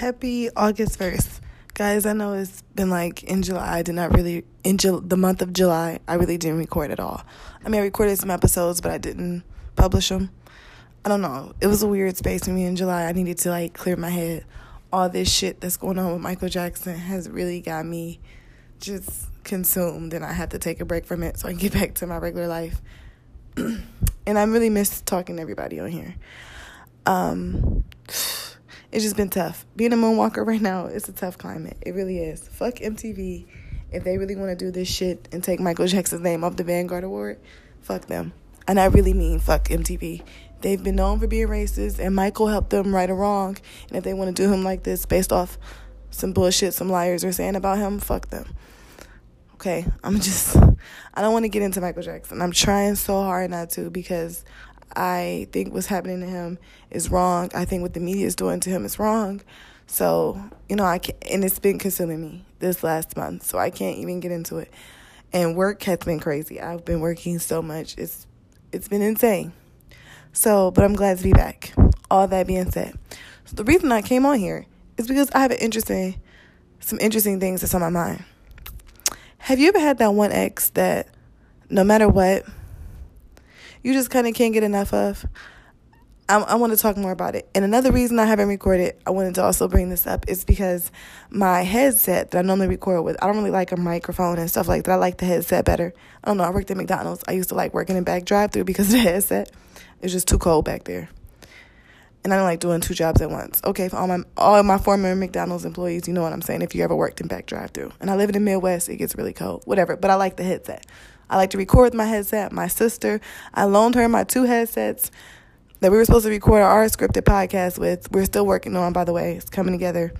Happy August 1st. Guys, I know it's been like in July. I did not really, in Ju- the month of July, I really didn't record at all. I mean, I recorded some episodes, but I didn't publish them. I don't know. It was a weird space for me in July. I needed to like clear my head. All this shit that's going on with Michael Jackson has really got me just consumed, and I had to take a break from it so I can get back to my regular life. and I really miss talking to everybody on here. Um, it's just been tough. Being a moonwalker right now, it's a tough climate. It really is. Fuck MTV. If they really want to do this shit and take Michael Jackson's name off the Vanguard Award, fuck them. And I really mean fuck MTV. They've been known for being racist, and Michael helped them right or wrong. And if they want to do him like this based off some bullshit some liars are saying about him, fuck them. Okay, I'm just, I don't want to get into Michael Jackson. I'm trying so hard not to because I think what's happening to him is wrong. I think what the media is doing to him is wrong. So, you know, I can and it's been consuming me this last month, so I can't even get into it. And work has been crazy. I've been working so much. It's it's been insane. So, but I'm glad to be back. All that being said. So the reason I came on here is because I have an interesting some interesting things that's on my mind. Have you ever had that one ex that no matter what, you just kind of can't get enough of. I, I want to talk more about it. And another reason I haven't recorded, I wanted to also bring this up, is because my headset that I normally record with, I don't really like a microphone and stuff like that. I like the headset better. I don't know. I worked at McDonald's. I used to like working in back drive through because of the headset. It's just too cold back there. And I don't like doing two jobs at once. Okay, for all my all my former McDonald's employees, you know what I'm saying. If you ever worked in back drive through, and I live in the Midwest, it gets really cold. Whatever, but I like the headset. I like to record with my headset. My sister, I loaned her my two headsets that we were supposed to record our scripted podcast with. We're still working on, by the way. It's coming together.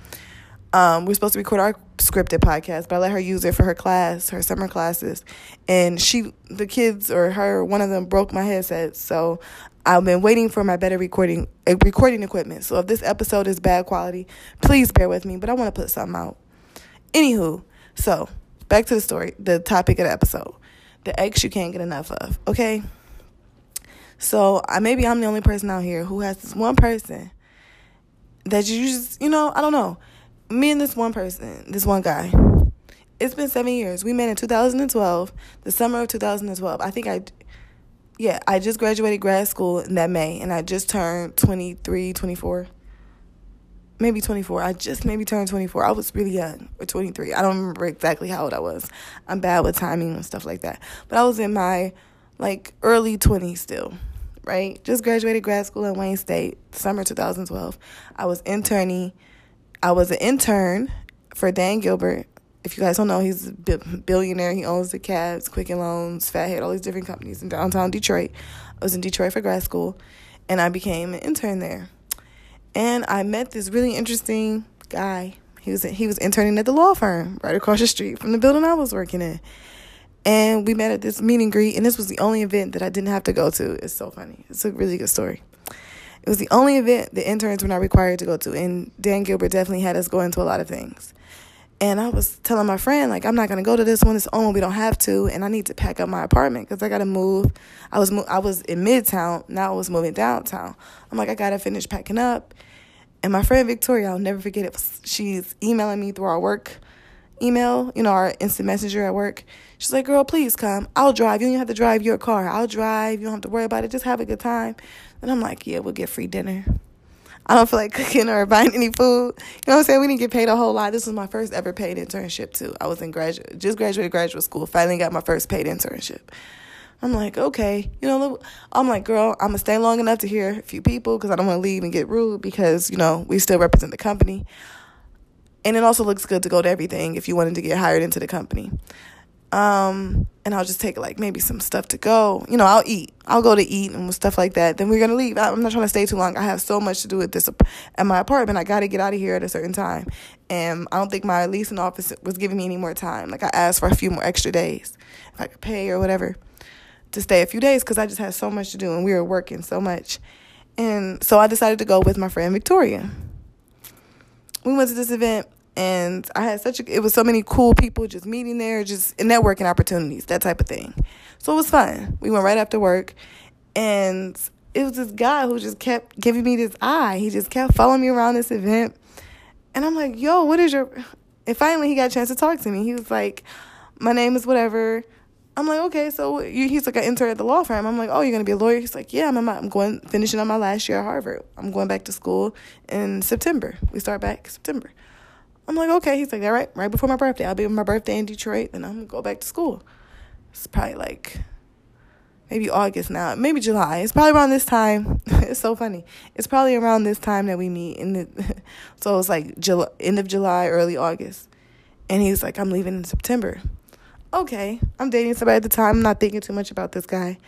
Um, we're supposed to record our scripted podcast, but I let her use it for her class, her summer classes. And she, the kids or her, one of them broke my headset. So I've been waiting for my better recording uh, recording equipment. So if this episode is bad quality, please bear with me. But I want to put something out. Anywho, so back to the story, the topic of the episode the ex you can't get enough of, okay? So I maybe I'm the only person out here who has this one person that you just, you know, I don't know. Me and this one person, this one guy. It's been seven years. We met in 2012, the summer of 2012. I think I, yeah, I just graduated grad school in that May, and I just turned 23, 24 maybe 24. I just maybe turned 24. I was really young, or 23. I don't remember exactly how old I was. I'm bad with timing and stuff like that. But I was in my like early 20s still, right? Just graduated grad school at Wayne State, summer 2012. I was interning. I was an intern for Dan Gilbert. If you guys don't know, he's a billionaire. He owns the Cavs, Quicken Loans, Fathead, all these different companies in downtown Detroit. I was in Detroit for grad school, and I became an intern there and I met this really interesting guy. He was he was interning at the law firm right across the street from the building I was working in. And we met at this meet and greet, and this was the only event that I didn't have to go to. It's so funny. It's a really good story. It was the only event the interns were not required to go to, and Dan Gilbert definitely had us going to a lot of things. And I was telling my friend, like, I'm not gonna go to this one. It's on. We don't have to, and I need to pack up my apartment because I gotta move. I was I was in Midtown. Now I was moving downtown. I'm like, I gotta finish packing up. And my friend Victoria, I'll never forget it. She's emailing me through our work email, you know, our instant messenger at work. She's like, "Girl, please come. I'll drive. You don't have to drive your car. I'll drive. You don't have to worry about it. Just have a good time." And I'm like, "Yeah, we'll get free dinner." I don't feel like cooking or buying any food. You know what I'm saying? We didn't get paid a whole lot. This was my first ever paid internship too. I was in graduate, just graduated graduate school. Finally got my first paid internship. I'm like, okay, you know, I'm like, girl, I'm gonna stay long enough to hear a few people because I don't want to leave and get rude because you know we still represent the company, and it also looks good to go to everything if you wanted to get hired into the company. Um, and I'll just take like maybe some stuff to go. You know, I'll eat. I'll go to eat and stuff like that. Then we're gonna leave. I'm not trying to stay too long. I have so much to do at this at my apartment. I got to get out of here at a certain time, and I don't think my leasing office was giving me any more time. Like I asked for a few more extra days if I could pay or whatever to stay a few days because I just had so much to do and we were working so much. And so I decided to go with my friend Victoria. We went to this event and I had such a it was so many cool people just meeting there, just networking opportunities, that type of thing. So it was fun. We went right after work and it was this guy who just kept giving me this eye. He just kept following me around this event. And I'm like, yo, what is your. And finally, he got a chance to talk to me. He was like, my name is whatever. I'm like, okay, so he's like, I intern at the law firm. I'm like, oh, you're gonna be a lawyer? He's like, yeah, I'm, I'm going finishing on my last year at Harvard. I'm going back to school in September. We start back September. I'm like, okay. He's like, all right, right before my birthday. I'll be on my birthday in Detroit, and I'm gonna go back to school. It's probably like maybe August now, maybe July. It's probably around this time. it's so funny. It's probably around this time that we meet. In the, so it's like July, end of July, early August. And he's like, I'm leaving in September. Okay, I'm dating somebody at the time. I'm not thinking too much about this guy,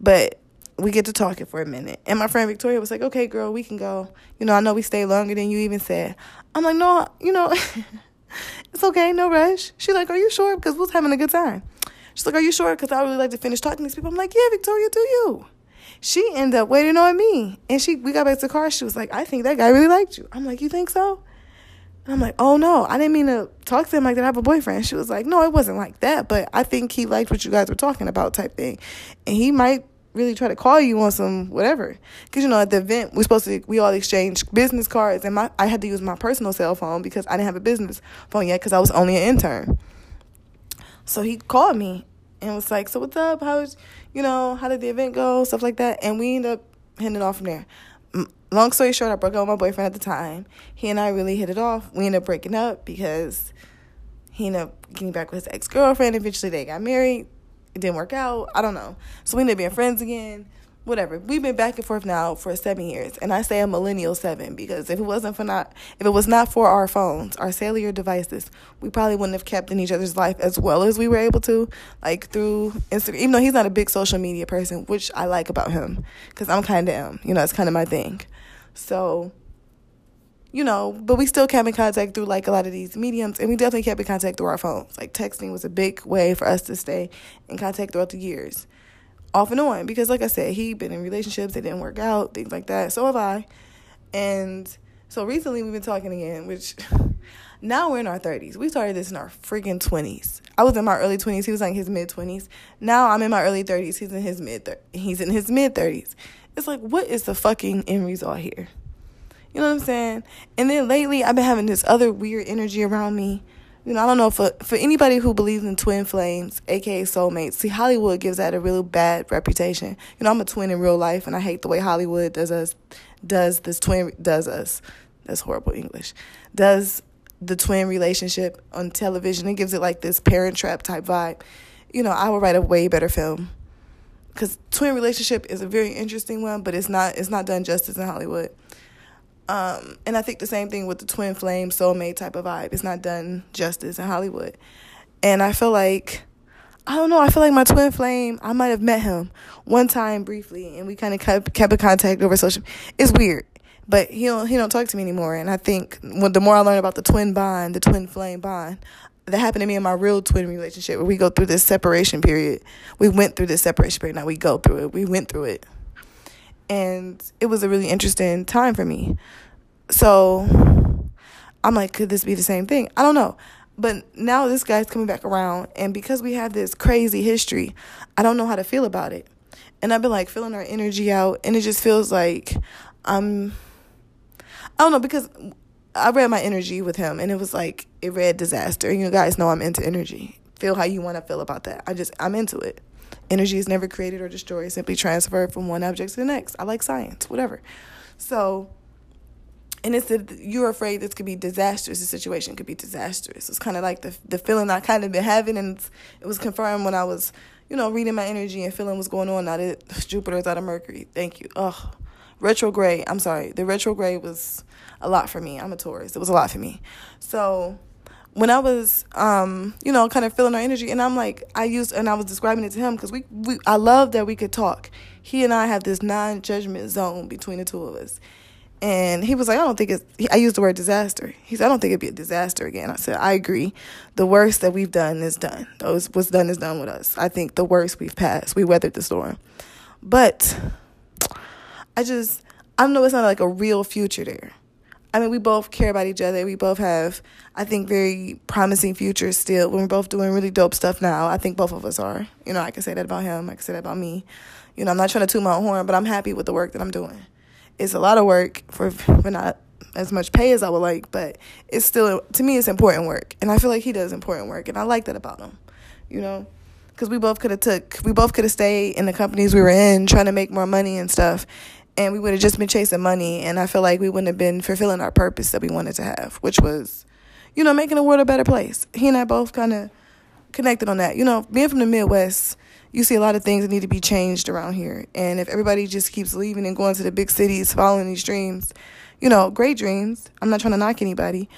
but we get to talking for a minute. And my friend Victoria was like, "Okay, girl, we can go. You know, I know we stay longer than you even said." I'm like, "No, you know, it's okay, no rush." She's like, "Are you sure? Because we was having a good time." She's like, Are you sure? Because I really like to finish talking to these people. I'm like, Yeah, Victoria, do you? She ended up waiting on me. And she we got back to the car. She was like, I think that guy really liked you. I'm like, You think so? And I'm like, Oh no, I didn't mean to talk to him like that. I have a boyfriend. She was like, No, it wasn't like that. But I think he liked what you guys were talking about, type thing. And he might really try to call you on some whatever. Because, you know, at the event, we're supposed to, we all exchanged business cards. And my, I had to use my personal cell phone because I didn't have a business phone yet because I was only an intern. So he called me and was like, "So what's up? How's you know how did the event go? Stuff like that." And we ended up hitting it off from there. Long story short, I broke up with my boyfriend at the time. He and I really hit it off. We ended up breaking up because he ended up getting back with his ex girlfriend. Eventually, they got married. It didn't work out. I don't know. So we ended up being friends again whatever. We've been back and forth now for seven years, and I say a millennial seven because if it wasn't for not, if it was not for our phones, our cellular devices, we probably wouldn't have kept in each other's life as well as we were able to, like through Instagram. Even though he's not a big social media person, which I like about him, because I'm kind of am. You know, it's kind of my thing. So. You know, but we still kept in contact through like a lot of these mediums, and we definitely kept in contact through our phones. Like texting was a big way for us to stay in contact throughout the years off and on because like I said, he'd been in relationships that didn't work out, things like that. So have I. And so recently we've been talking again, which now we're in our 30s. We started this in our freaking 20s. I was in my early 20s, he was like his mid 20s. Now I'm in my early 30s, he's in his mid he's in his mid 30s. It's like what is the fucking end result here? You know what I'm saying? And then lately I've been having this other weird energy around me you know, I don't know for for anybody who believes in twin flames, aka soulmates. See, Hollywood gives that a really bad reputation. You know, I'm a twin in real life, and I hate the way Hollywood does us, does this twin does us. That's horrible English. Does the twin relationship on television? It gives it like this Parent Trap type vibe. You know, I would write a way better film because twin relationship is a very interesting one, but it's not it's not done justice in Hollywood. Um, and I think the same thing with the twin flame soulmate type of vibe. It's not done justice in Hollywood. And I feel like I don't know, I feel like my twin flame, I might have met him one time briefly and we kind of kept kept in contact over social It's weird. But he don't he don't talk to me anymore and I think when the more I learn about the twin bond, the twin flame bond, that happened to me in my real twin relationship where we go through this separation period. We went through this separation period. Now we go through it. We went through it and it was a really interesting time for me. So I'm like, could this be the same thing? I don't know. But now this guy's coming back around, and because we have this crazy history, I don't know how to feel about it. And I've been like feeling our energy out, and it just feels like I'm. I don't know because I read my energy with him, and it was like it read disaster. You guys know I'm into energy. Feel how you want to feel about that. I just I'm into it. Energy is never created or destroyed, simply transferred from one object to the next. I like science, whatever. So, and it's that you're afraid this could be disastrous. The situation could be disastrous. It's kind of like the the feeling I kind of been having, and it was confirmed when I was, you know, reading my energy and feeling what's going on. Now that Jupiter's out of Mercury. Thank you. Ugh, retrograde. I'm sorry. The retrograde was a lot for me. I'm a Taurus. It was a lot for me. So when I was, um, you know, kind of feeling our energy, and I'm like, I used, and I was describing it to him because we, we, I love that we could talk. He and I have this non-judgment zone between the two of us, and he was like, I don't think it's. I used the word disaster. He said, I don't think it'd be a disaster again. I said, I agree. The worst that we've done is done. Those what's done is done with us. I think the worst we've passed. We weathered the storm, but I just, I don't know it's not like a real future there. I mean, we both care about each other. We both have, I think, very promising futures still. We're both doing really dope stuff now, I think both of us are. You know, I can say that about him. I can say that about me. You know, I'm not trying to toot my own horn, but I'm happy with the work that I'm doing. It's a lot of work for for not as much pay as I would like, but it's still to me it's important work, and I feel like he does important work, and I like that about him, you know, because we both could have took we both could have stayed in the companies we were in trying to make more money and stuff, and we would have just been chasing money, and I feel like we wouldn't have been fulfilling our purpose that we wanted to have, which was, you know, making the world a better place. He and I both kind of connected on that, you know, being from the Midwest you see a lot of things that need to be changed around here. And if everybody just keeps leaving and going to the big cities, following these dreams, you know, great dreams. I'm not trying to knock anybody.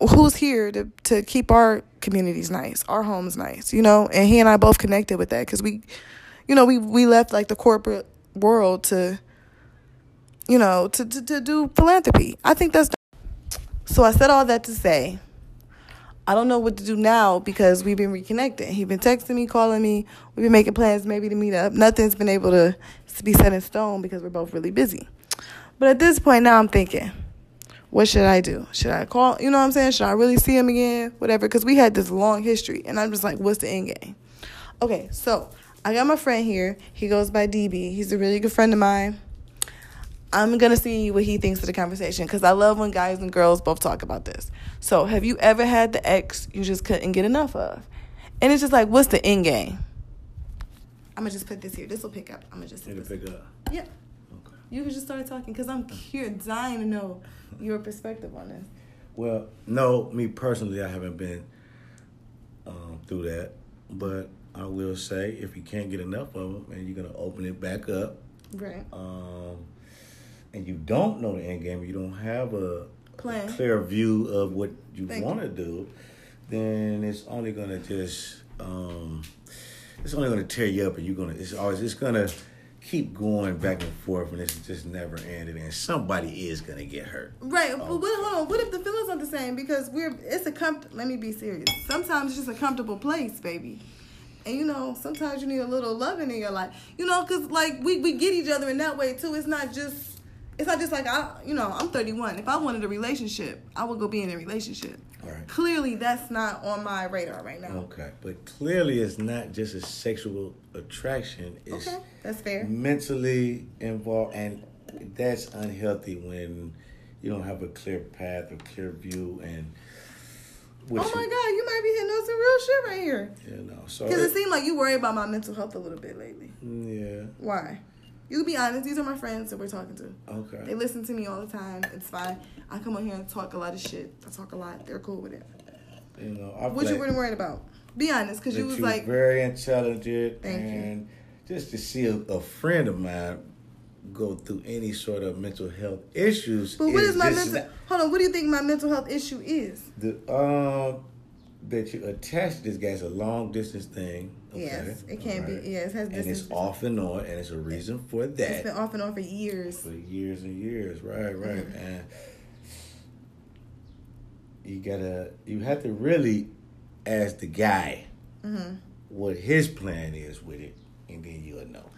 Who's here to to keep our communities nice, our homes nice, you know? And he and I both connected with that because we, you know, we we left like the corporate world to, you know, to to, to do philanthropy. I think that's. So I said all that to say I don't know what to do now because we've been reconnecting. He's been texting me, calling me. We've been making plans maybe to meet up. Nothing's been able to be set in stone because we're both really busy. But at this point now I'm thinking, what should I do? Should I call? You know what I'm saying? Should I really see him again? Whatever. Because we had this long history, and I'm just like, what's the end game? Okay, so I got my friend here. He goes by DB. He's a really good friend of mine. I'm gonna see what he thinks of the conversation because I love when guys and girls both talk about this. So, have you ever had the ex you just couldn't get enough of? And it's just like, what's the end game? I'm gonna just put this here. This will pick up. I'm gonna just. It'll pick up. Yeah. Okay. You can just start talking because I'm here dying to know your perspective on this. Well, no, me personally, I haven't been um, through that, but I will say if you can't get enough of them and you're gonna open it back up, right? Um, and you don't know the end game, you don't have a Plan. clear view of what you want to do, then it's only gonna just um, it's only gonna tear you up, and you're gonna it's always it's gonna keep going back and forth, and it's just never ended, and somebody is gonna get hurt. Right, but what, hold on. What if the feelings aren't the same? Because we're it's a com. Let me be serious. Sometimes it's just a comfortable place, baby. And you know, sometimes you need a little loving in your life. You know, because like we, we get each other in that way too. It's not just it's not just like I, you know, I'm 31. If I wanted a relationship, I would go be in a relationship. Right. Clearly, that's not on my radar right now. Okay, but clearly, it's not just a sexual attraction. It's okay, that's fair. Mentally involved, and that's unhealthy when you don't have a clear path or clear view and. Oh my you, God, you might be hitting on some real shit right here. You know, so because it, it seemed like you worry about my mental health a little bit lately. Yeah. Why? You be honest. These are my friends that we're talking to. Okay. They listen to me all the time. It's fine. I come on here and talk a lot of shit. I talk a lot. They're cool with it. You know, I what you really worried about? Be honest, because you was like very intelligent, Thank and you. just to see a, a, friend of mine go through any sort of mental health issues. But what is, is my mental? Not, hold on. What do you think my mental health issue is? The um that you attach to this guy is a long distance thing. Okay? Yes, it can right. be. Yes, it has and it's off and on, and it's a reason for that. It's been off and on for years. For years and years, right, right, mm-hmm. and you gotta, you have to really ask the guy mm-hmm. what his plan is with it, and then you'll know.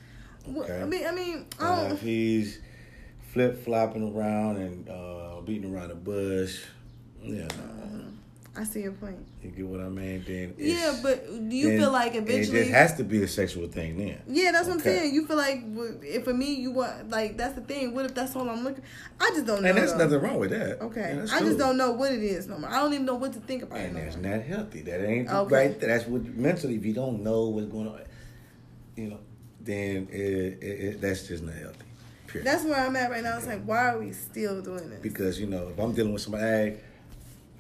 Okay? Well, I mean, I mean, uh, if he's flip flopping around and uh, beating around the bush, yeah. I see your point. You get what I mean? Then yeah, but do you feel like eventually it has to be a sexual thing then? Yeah, that's okay. what I'm saying. You feel like if for me you want like that's the thing. What if that's all I'm looking? I just don't know. And there's though. nothing wrong with that. Okay, yeah, I cool. just don't know what it is no more. I don't even know what to think about. And it that's no not healthy. That ain't okay. right. That's what mentally. If you don't know what's going on, you know, then it, it, it, that's just not healthy. Period. That's where I'm at right now. It's like, why are we still doing this? Because you know, if I'm dealing with somebody,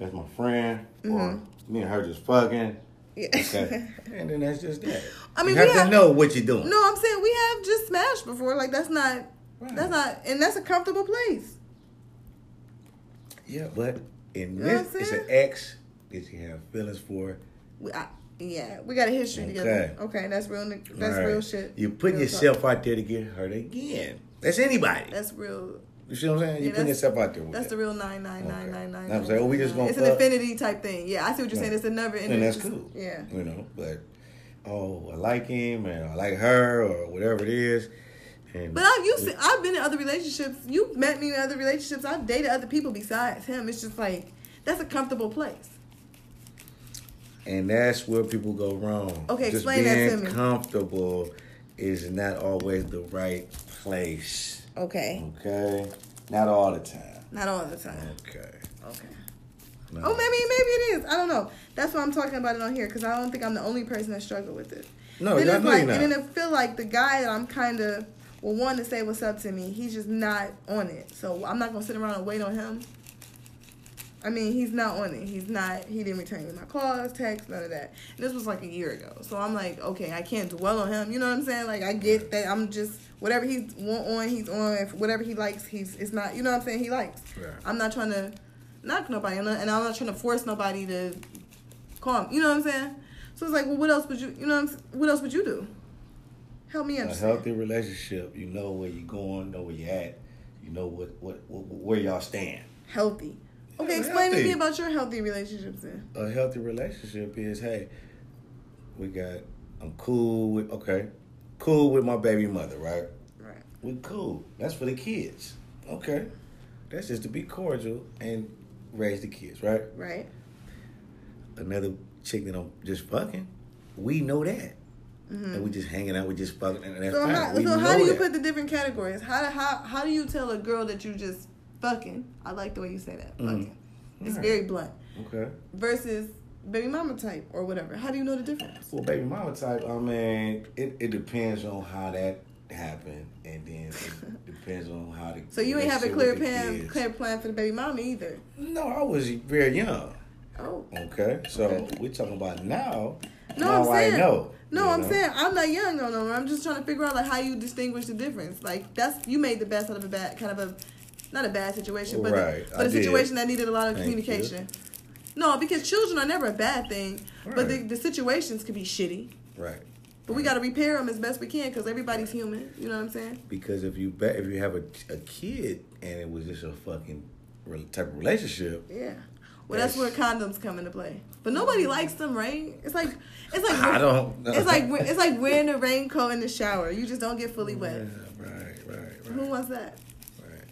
that's my friend, mm-hmm. or me and her just fucking. Yeah. Okay. and then that's just that. I mean, you have, have to know what you're doing. No, I'm saying we have just smashed before. Like that's not. Right. That's not, and that's a comfortable place. Yeah, but in you this, it's an ex that you have feelings for. We, I, yeah, we got a history okay. together. Okay, that's real. That's right. real shit. You put yourself talk. out there to get hurt again. That's anybody. That's real. You see what I'm saying? Yeah, you putting yourself out there. that's that. the real nine nine okay. nine nine nine. I'm saying, oh, we just gonna. It's an infinity type thing. Yeah, I see what you're saying. It's another. And that's cool. Yeah. You know, but oh, I like him and I like her or whatever it is. And but I've used to, I've been in other relationships. You've met me in other relationships. I've dated other people besides him. It's just like that's a comfortable place. And that's where people go wrong. Okay, just explain that to me. Comfortable is not always the right place. Okay. Okay. Not all the time. Not all the time. Okay. Okay. No. Oh, maybe maybe it is. I don't know. That's why I'm talking about it on here because I don't think I'm the only person that struggle with it. No, then it's like, not. and then it feel like the guy that I'm kind of well, one to say what's up to me. He's just not on it. So I'm not gonna sit around and wait on him. I mean, he's not on it. He's not. He didn't return me my calls, texts, none of that. And this was like a year ago. So I'm like, okay, I can't dwell on him. You know what I'm saying? Like I get that. I'm just whatever he's want on, he's on. If whatever he likes, he's. It's not. You know what I'm saying? He likes. Right. I'm not trying to knock nobody, and I'm not trying to force nobody to call him. You know what I'm saying? So it's like, well, what else would you? You know, what, what else would you do? Help me A healthy relationship, you know where you're going, know where you're at, you know what, what, what where y'all stand. Healthy. Okay, explain to me about your healthy relationships then. A healthy relationship is, hey, we got, I'm cool with, okay, cool with my baby mother, right? Right. We cool. That's for the kids. Okay. That's just to be cordial and raise the kids, right? Right. Another chick that I'm just fucking, we know that. Mhm. And we just hanging out, we just fucking, and that's So fine. how, we so how do you that. put the different categories? How how how do you tell a girl that you just fucking? I like the way you say that. Mhm. Fucking. It's Right. very blunt. Okay. Versus baby mama type or whatever. How do you know the difference? Well, baby mama type, I mean, it, it depends on how that happened, and then it depends on how the. So you ain't have a clear plan clear plan for the baby mama either. No, I was very young. Oh. Okay, so Okay. we're talking about now. No, now I'm saying I know. No, I'm know? saying I'm not young no no. I'm just trying to figure out like how you distinguish the difference. Like that's you made the best out of a bad kind of a not a bad situation, but Right, a, but I a did. situation that needed a lot of Thank communication. No, because children are never a bad thing, but the, the situations could be shitty. Right. But we got to repair them as best we can because everybody's human. You know what I'm saying? Because if you bet if you have a, a kid and it was just a fucking re- type of relationship, Yeah. Well, that's where condoms come into play. But nobody likes them, right? It's like it's like I don't. know. it's like it's like wearing a raincoat in the shower. You just don't get fully Yeah, wet. right, right, right. Who wants that?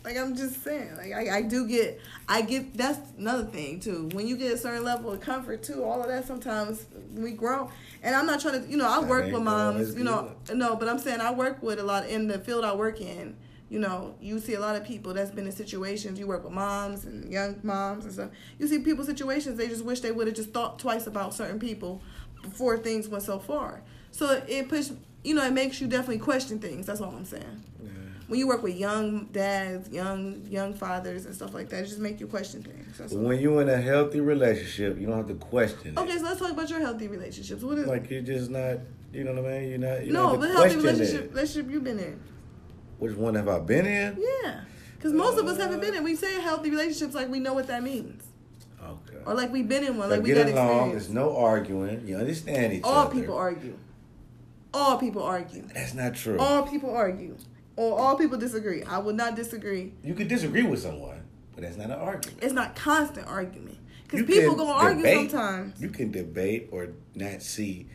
Like I'm just saying, like I, I do get, I get. That's another thing too. When you get a certain level of comfort too, all of that sometimes we grow. And I'm not trying to, you know, I work with moms, you know, no, but I'm saying I work with a lot in the field I work in. You know, you see a lot of people that's been in situations. You work with moms and young moms and stuff. You see people situations they just wish they would have just thought twice about certain people before things went so far. So it puts, you know, it makes you definitely question things. That's all I'm saying Yeah. When you work with young dads, young young fathers, and stuff like that, it just make you question things. That's when you're in a healthy relationship, you don't have to question it. Okay, so let's talk about your healthy relationships. What is Like you're just not, you know what I mean? You're not. You no, but healthy relationship it. relationship you've been in? Which one have I been in? Yeah, because most of us uh, haven't been in. We say healthy relationships like we know what that means, Okay. or like we've been in one, So like we get got along. experience. There's no arguing. You understand each All other. All people argue. All people argue. That's not true. All people argue, or all people disagree. I would not disagree. you could disagree with someone, but that's not an argument. It's not constant argument because people gonna argue debate. sometimes. You can debate or not see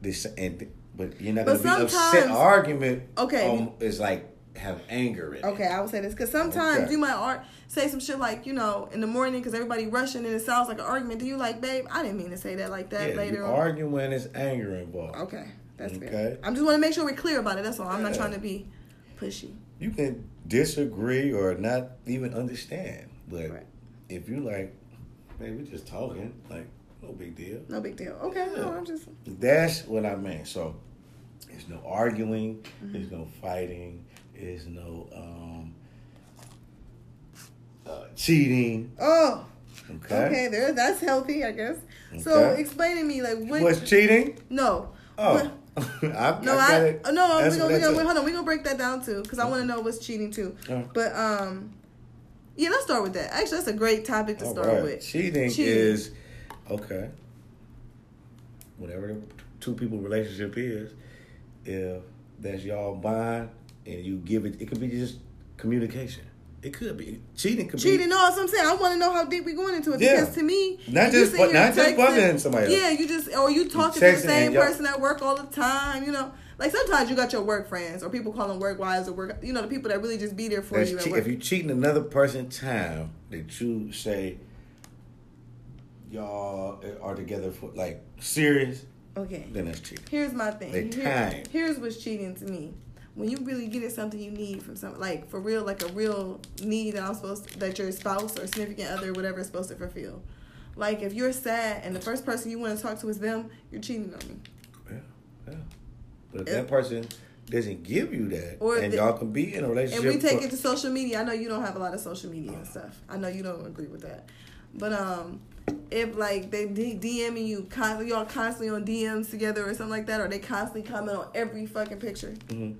this, and but you're not But gonna be upset. Argument, Okay. um, is like have anger in it. Okay, I will say this because sometimes Okay. you might ar- say some shit like you know in the morning because everybody rushing and it sounds like an argument. Do you like, babe? I didn't mean to say that like that Yeah, later you on. argue when there's anger involved. Okay, that's fair. Okay. I'm just want to make sure we're clear about it. That's all. I'm not trying to be pushy. You can disagree or not even understand, but Right. if you like, man, we're just talking, like no big deal. No big deal. Okay, no, I'm just That's what I mean. So there's no arguing, Mm-hmm. there's no fighting, there's no um, uh, cheating. oh Okay. okay. There, that's healthy, I guess. So Okay. explain to me like what? What's cheating? no. Oh, What- I, No, I, I, no, we gonna, we gonna, hold on, we gonna break that down too, because I want to know what's cheating too. Uh. But um, yeah, let's start with that. Actually, that's a great topic to start right. with. Cheating, Cheating. is okay. Whatever the two people relationship is, if that's y'all bond and you give it, it could be just communication. It could be cheating. Could Cheating, be no, that's what I'm saying. I want to know how deep we going into it Yeah. because to me, Not just sit bu- here not just texting- somebody else. Yeah, you just or you talking to the same person at work all the time. You know, like sometimes you got your work friends or people call them work wives or work. You know, the people that really just be there for That's you che- if you cheating another person's time that you say y'all are together for like serious, okay, then that's cheating. here's my thing. They Here- time. here's what's cheating to me. When you really get it something you need from some like for real like a real need that I'm supposed to, that your spouse or significant other or whatever is supposed to fulfill. Like if you're sad and the first person you want to talk to is them, you're cheating on me. Yeah, yeah. But if that person doesn't give you that, Or and the- y'all can be in a relationship. And we take it to social media. I know you don't have a lot of social media and stuff. I know you don't agree with that. But um, if like they D- DMing you constantly, y'all constantly on DMs together or something like that, or they constantly comment on every fucking picture, Mhm.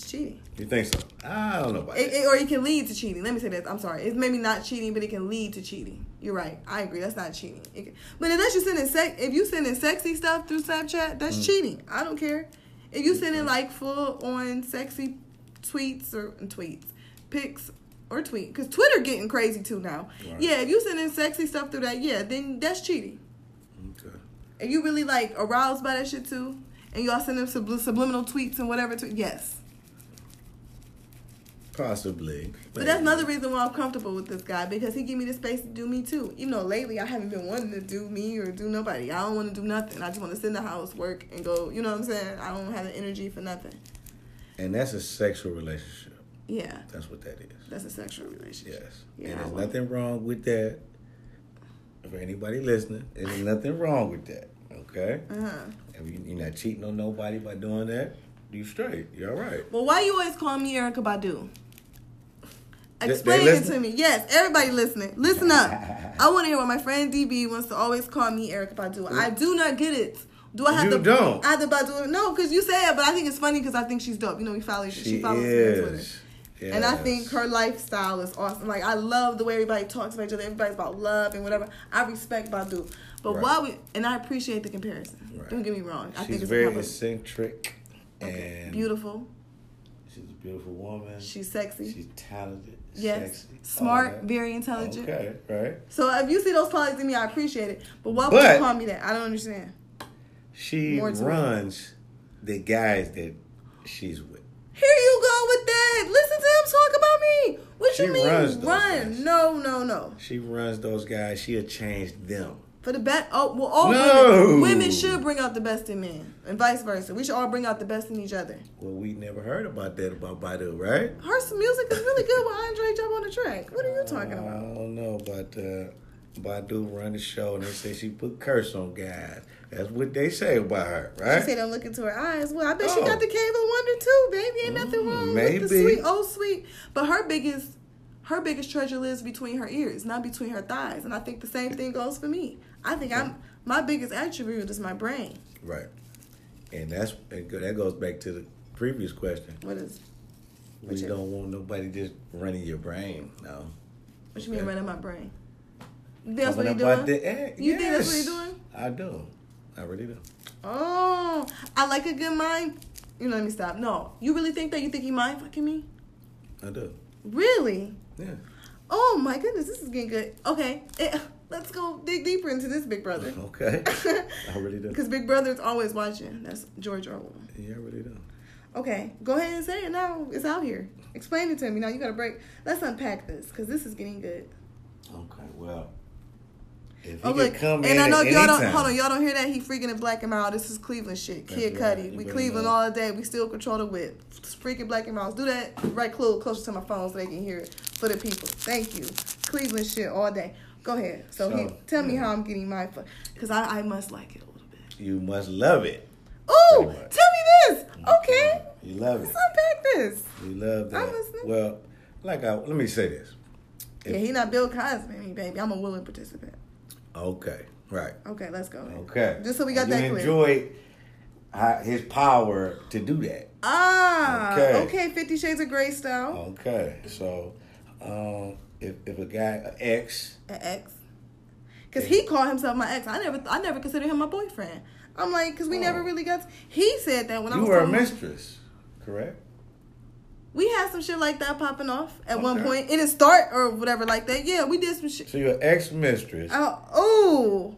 It's cheating. You think so? I don't know about It, it- or it can lead to cheating. Let me say this. I'm sorry. It's maybe not cheating, but it can lead to cheating. You're right. I agree. That's not cheating. It can, but unless you're sending sex, if you sending sexy stuff through Snapchat, that's Mm. cheating. I don't care. If you're sending like full on sexy tweets or tweets, pics or tweet, because Twitter getting crazy too now. Right. Yeah, if you're sending sexy stuff through that, yeah, then that's cheating. Okay. If you really like aroused by that shit too, and y'all send them subli- subliminal tweets and whatever, to, yes. Possibly. But that's another reason why I'm comfortable with this guy because he give me the space to do me too. Even though lately I haven't been wanting to do me or do nobody. I don't want to do nothing. I just want to sit in the house, work, and go. You know what I'm saying? I don't have the energy for nothing. And that's a sexual relationship. Yeah, That's what that is. that's a sexual relationship. Yes. Yeah, and there's nothing wrong with that. For anybody listening, there's nothing wrong with that. Okay? Uh huh. If you, you're not cheating on nobody by doing that, you straight. You're all right. Well, why you always call me Erykah Badu? Explain it to me. Yes, everybody listening. Listen up. I want to hear what my friend DB wants to always call me Erykah Badu. I do not get it. Do I have You to? don't. I have to Badu? No, because you say it, but I think it's funny because I think she's dope. You know, we follow. She, She follows me on Twitter. is. And I think her lifestyle is awesome. Like I love the way everybody talks about each other. Everybody's about love and whatever. I respect Badu, but Right. why we and I appreciate the comparison. Right. Don't get me wrong. I she's think it's very compliment. eccentric Okay. and beautiful. She's a beautiful woman. She's sexy. She's talented. Yes, Sexy, smart, very intelligent. Okay, right. So if you see those qualities in me, I appreciate it. But why would But- you call me that? I don't understand. She More to it. runs the guys that she's with. Here you go with that. Listen to him talk about me. What She you mean? runs Run? guys. No, no, no. She runs those guys. She'll change them. For the best, oh well, all No. women, women should bring out the best in men, and vice versa. We should all bring out the best in each other. Well, we never heard about that about Badu, right? Her music is really good with Andre jump on the track. What are you talking about? I don't know, but uh, Badu run the show and they say she put curse on guys. That's what they say about her, right? She say "Don't look into her eyes." Well, I bet she Oh. got the cave of wonder too, baby. Ain't nothing Mm, wrong with the sweet, oh sweet. But her biggest, her biggest treasure lives between her ears, not between her thighs. And I think the same thing goes for me. I think I'm my biggest attribute is my brain. Right. And that's and that goes back to the previous question. What is? We What you- don't want nobody just running your brain. No. What you mean running my brain? That's what about doing? the act. You think that's what Yes. doing? I do. I really do. Oh, I like a good mind. You know, let me stop. No, you really think that? You think he mind fucking me? I do. Really? Yeah. Oh my goodness, this is getting good. Okay, eh, let's go dig deeper into this, Big Brother. Okay. I really do. Because Big Brother's always watching. That's George Orwell. Yeah, I really do. Okay, go ahead and say it now. It's out here. Explain it to me. Now you got to break. Let's unpack this because this is getting good. Okay. Well, if he Oh look, come and in I know y'all don't hold on. Y'all don't hear that? He freaking and black and mild. This is Cleveland shit. That's Kid right. Cudi. We Cleveland know. all day. We still control the whip. Freaking black and mild. Do that right close closer to my phone so they can hear it for the people. Thank you. Cleveland shit all day. Go ahead. So, he, So, tell me how I'm getting my because I, I must like it a little bit. You must love it. Oh, tell me this. Okay. You love Let's it. unpack this. You love that. I'm listening. Well, like I let me say this. If- Yeah, he not Bill Cosby, baby. I'm a willing participant. Okay. Right. Okay, let's go. Okay. Just so we got And that you clear. enjoy his power to do that. Ah, okay. Okay. Fifty Shades of Grey style. Okay. So, um, if if a guy an ex, An ex. Cause he called himself my ex. I never, I never considered him my boyfriend. I'm like, cause we Oh. never really got. He said that when I you was. were a mistress, correct? We had some shit like that popping off at one point. It didn't start or whatever like that. Yeah, we did some shit. So you're ex mistress. Oh, oh,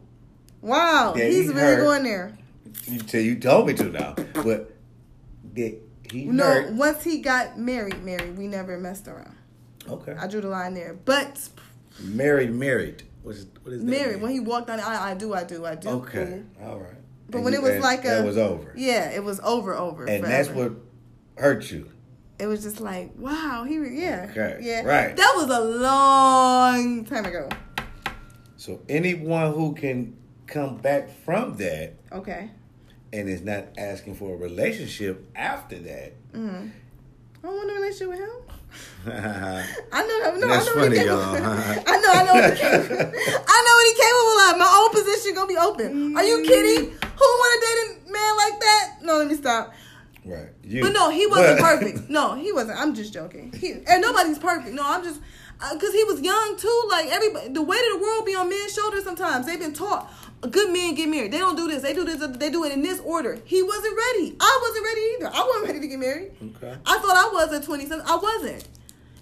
wow. Yeah, He's he really hurt. going there. You tell you told me to now, but did he No, hurt? once he got married, married, we never messed around. Okay. I drew the line there. But Married, married. What is what is that? married, mean? when he walked on, I, I do, I do, I do. Okay. Cool. All right. But And when you- it was like a, that was over. Yeah, it was over, over. And that's what hurt you. It was just like, wow, he yeah. Okay, Yeah. right. That was a long time ago. So anyone who can come back from that Okay. and is not asking for a relationship after that. Mm-hmm. I don't want a relationship with him. I know, no, That's I know funny, he y'all. I know, I know what he. I know what he capable of. My own position gonna be open. Are you kidding? Who want to date a man like that? No, let me stop. right. You. But no, he wasn't perfect. No, he wasn't. I'm just joking. He, and nobody's perfect. No, I'm just uh, because he was young too. Like everybody, the weight of the world be on men's shoulders. Sometimes they've been taught good men get married. They don't do this. They do this. They do it in this order. He wasn't ready. I wasn't ready either. I wasn't ready to get married. Okay. I thought I was at 27. I wasn't.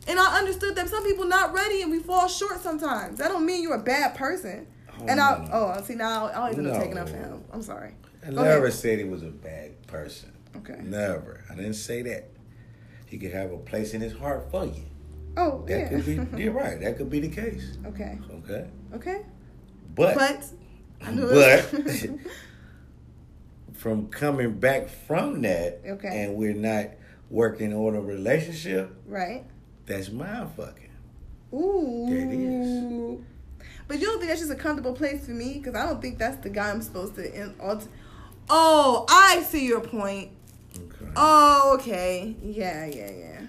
And I understood that some people not ready and we fall short sometimes. That don't mean you're a bad person. Oh, and I no. oh see now I always end up No. taking up for him. I'm sorry. I Go never ahead. said he was a bad person. Okay. Never. I didn't say that. He could have a place in his heart for you. Oh That yeah. could be. You're right. That could be the case. okay. Okay. Okay. But But but from coming back from that, Okay. and we're not working on a relationship, right. that's mind fucking. Ooh. It is. But you don't think that's just a comfortable place for me? Because I don't think that's the guy I'm supposed to. In, oh, I see your point. Okay. Oh, okay. Yeah, yeah, yeah.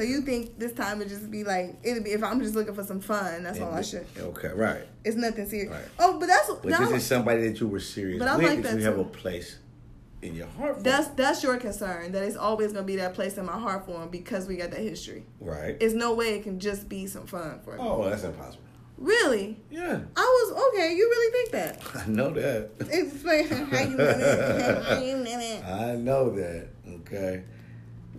So you think this time would just be like it'd be if I'm just looking for some fun? That's all I should. Okay, right. It's nothing serious. Right. Oh, but that's But now, this is somebody that you were serious But I with. like that that you have a place in your heart. For. that's that's your concern. That it's always gonna be that place in my heart for him because we got that history. right. It's no way it can just be some fun for me. oh, that's impossible. Really? Yeah, I was okay. You really think that? I know that. Explain how you know that. How you know that. I know that. Okay.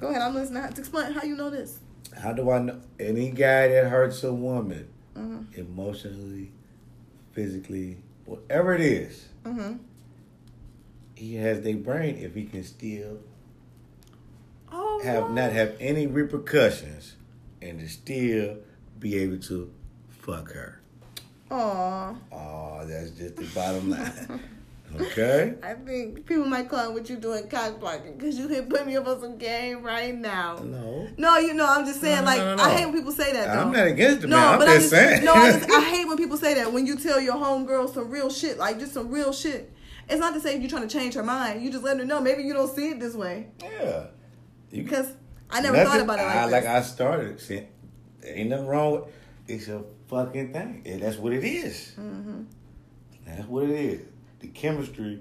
Go ahead. I'm listening. Explain how you know this. How do I know any guy that hurts a woman Mhm. emotionally, physically, whatever it is, Mhm. he has their brain if he can still Oh. have not have any repercussions and to still be able to fuck her. Aw. Oh, that's just the bottom line. Okay? I think people might call what you doing cock blocking because you hit put me up on some game right now. No. No, you know, I'm just saying, No, like, no, no. I hate when people say that, though. I'm not against it, no, man. I'm but just just, saying. No, I, just, I hate when people say that. When you tell your homegirl some real shit, like just some real shit. It's not to say you're trying to change her mind. You just let her know maybe you don't see it this way. yeah. You, Because I never nothing- thought about it like I, this. Like I started there ain't nothing wrong with It's a fucking thing. And that's what it is. hmm That's what it is. The chemistry,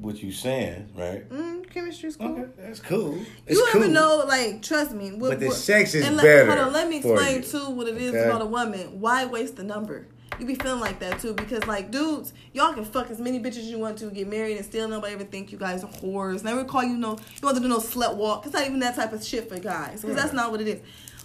what you saying, right? Mm, chemistry's cool. Okay, that's cool. It's You cool. ever know, like, trust me. What, But the what- sex is and let, better Hold on, let me explain too what it is Okay? about a woman. Why waste the number? You be feeling like that too because like dudes, y'all can fuck as many bitches as you want to, get married, and still nobody ever think you guys are whores. Never call you no, you want to do no slut walk. It's not even that type of shit for guys because that's not what it is.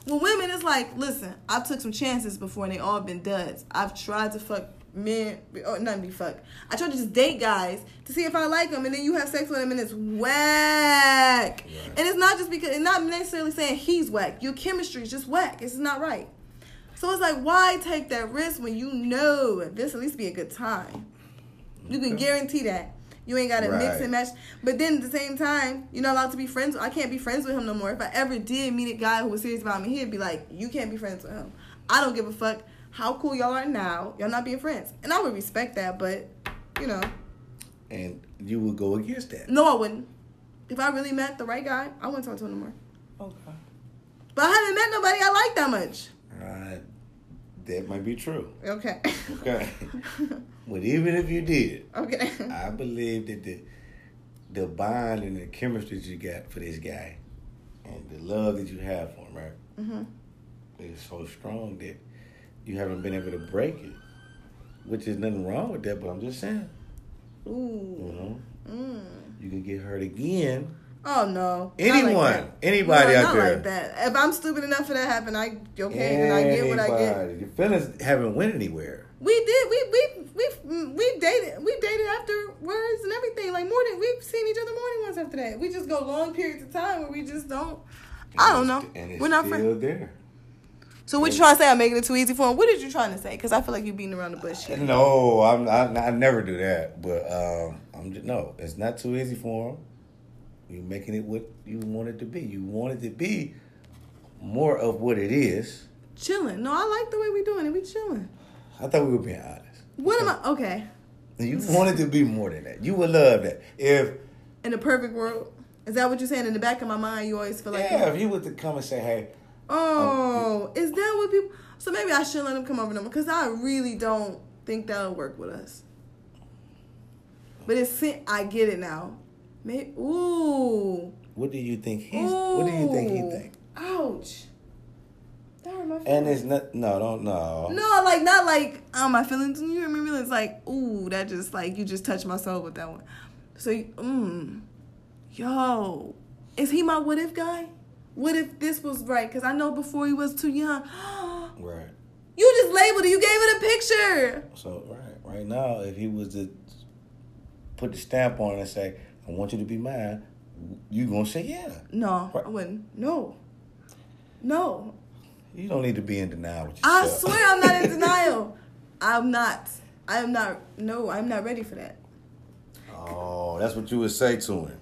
With women, it's like, listen, I took some chances before and they all been duds. I've tried to fuck men, or not be fuck. I try to just date guys to see if I like them, and then you have sex with them and it's whack. Right. And it's not just because, it's not necessarily saying he's whack. Your chemistry is just whack. It's not right. So it's like, why take that risk when you know this at least be a good time? You can guarantee that. You ain't got to mix and match. But then at the same time, you're not allowed to be friends. I can't be friends with him no more. If I ever did meet a guy who was serious about me, he'd be like, you can't be friends with him. I don't give a fuck how cool y'all are now. Y'all not being friends. And I would respect that, but, you know, And you would go against that. no, I wouldn't. If I really met the right guy, I wouldn't talk to him no more. Okay. But I haven't met nobody I like that much. Uh, that might be true. Okay. Okay. but even if you did, okay. I believe that the the bond and the chemistry that you got for this guy and the love that you have for him, right, mm-hmm. is so strong that you haven't been able to break it. Which is nothing wrong with that, but I'm just saying, you know, Mm. you can get hurt again. Oh no. Anyone, like anybody no, out not there. like that. If I'm stupid enough for that to happen, I okay, and I get what I get. Your feelings haven't went anywhere. We did. We we we we dated. We dated afterwards and everything. Like more than we've seen each other more than once after that. We just go long periods of time where we just don't. I don't know. And it's We're not still friends. there. So what you trying to say? I'm making it too easy for him. What did you trying to say? Because I feel like you're beating around the bush. Here. No, I'm, I, I never do that. But um, I'm just, no, it's not too easy for him. You're making it what you want it to be. You want it to be more of what it is. Chilling. No, I like the way we're doing it. We chilling. I thought we were being honest. What am I? Okay. You wanted to be more than that. You would love that if. In a perfect world, is that what you're saying? In the back of my mind, you always feel like. Yeah, if you were to come and say, "Hey." Oh, um, is that what people? So maybe I should let him come over to me because I really don't think that'll work with us. But it's I get it now. Maybe, ooh. What do you think he's? Ooh. What do you think he think? Ouch. And it's not no, don't no. No, like not like oh my feelings. You remember it's like ooh that just like you just touched my soul with that one. So mm, yo, is he my what if guy? What if this was right? Because I know before he was too young. right. You just labeled it. You gave it a picture. So right, right now, if he was to put the stamp on it and say, "I want you to be mine," you gonna say yeah? No, right. I wouldn't. No, no. You don't need to be in denial. I swear I'm not in denial. I'm not. I am not. No, I'm not ready for that. Oh, that's what you would say to him.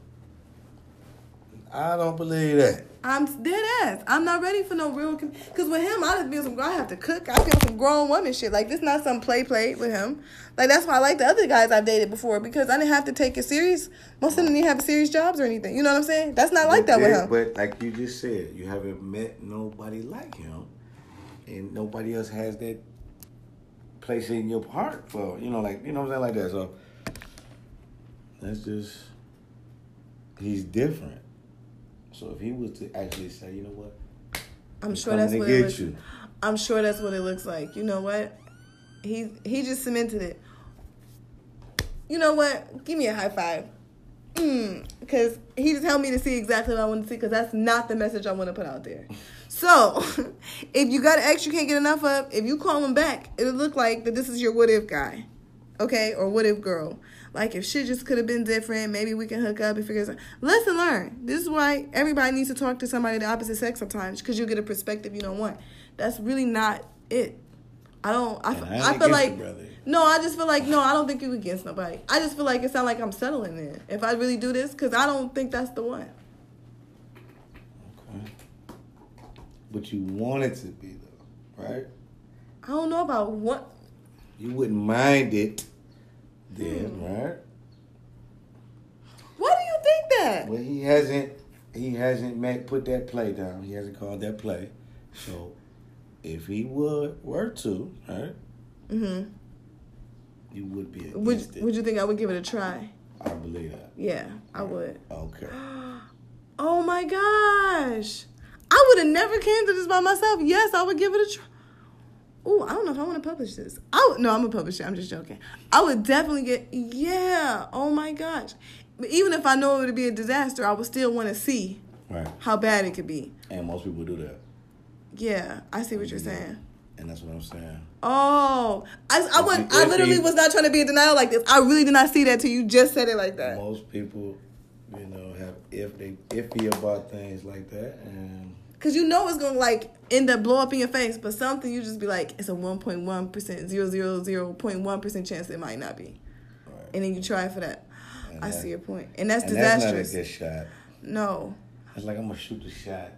I don't believe that. I'm dead ass. I'm not ready for no real. Cause with him, I just be some. girl. I have to cook. I feel some grown woman shit. Like this, not some play play with him. Like that's why I like the other guys I've dated before because I didn't have to take it serious. Most of them didn't have serious jobs or anything. You know what I'm saying? That's not like that with him. But like you just said, you haven't met nobody like him, and nobody else has that place in your heart for you know, like you know what I'm saying, like that. So that's just he's different. So if he was to actually say, you know what, I'm sure that's what it looks. You. I'm sure that's what it looks like. You know what? He he just cemented it. You know what? Give me a high five. Mm, because he just helped me to see exactly what I want to see. Because that's not the message I want to put out there. So, if you got an ex you can't get enough of, if you call him back, it'll look like that this is your what if guy, okay, or what if girl. Like if shit just could have been different, maybe we can hook up and figure out. Lesson learned. This is why everybody needs to talk to somebody of the opposite sex sometimes, because you get a perspective you don't want. That's really not it. I don't. I, I, I feel like no. I just feel like no. I don't think you against nobody. I just feel like it sounds like I'm settling in if I really do this, because I don't think that's the one. Okay. But you want it to be though, right? I don't know about what. You wouldn't mind it then, hmm. right? Why do you think that? Well, he hasn't. He hasn't met, put that play down. He hasn't called that play. So, if he would were to, right? Mm-hmm. You would be would, it. Would you think I would give it a try? I believe that. Yeah, I would. Okay. oh my gosh. I would have never came to this by myself. Yes, I would give it a try. Oh, I don't know if I want to publish this. Oh no, I'm gonna publish it. I'm just joking. I would definitely get yeah. Oh my gosh. But even if I know it would be a disaster, I would still want to see right. how bad it could be. And most people do that. Yeah, I see what you're yeah. saying. And that's what I'm saying. Oh, I, I, I literally was not trying to be in denial like this. I really did not see that till you just said it like that. Most people, you know, have if they iffy about things like that, and Cause you know it's gonna like end up blow up in your face, but something you just be like, it's a one point one percent, zero zero zero point one percent chance it might not be, right. and then you try for that. And I that, see your point, and that's and disastrous. That's not a good shot. No. It's like I'm gonna shoot the shot.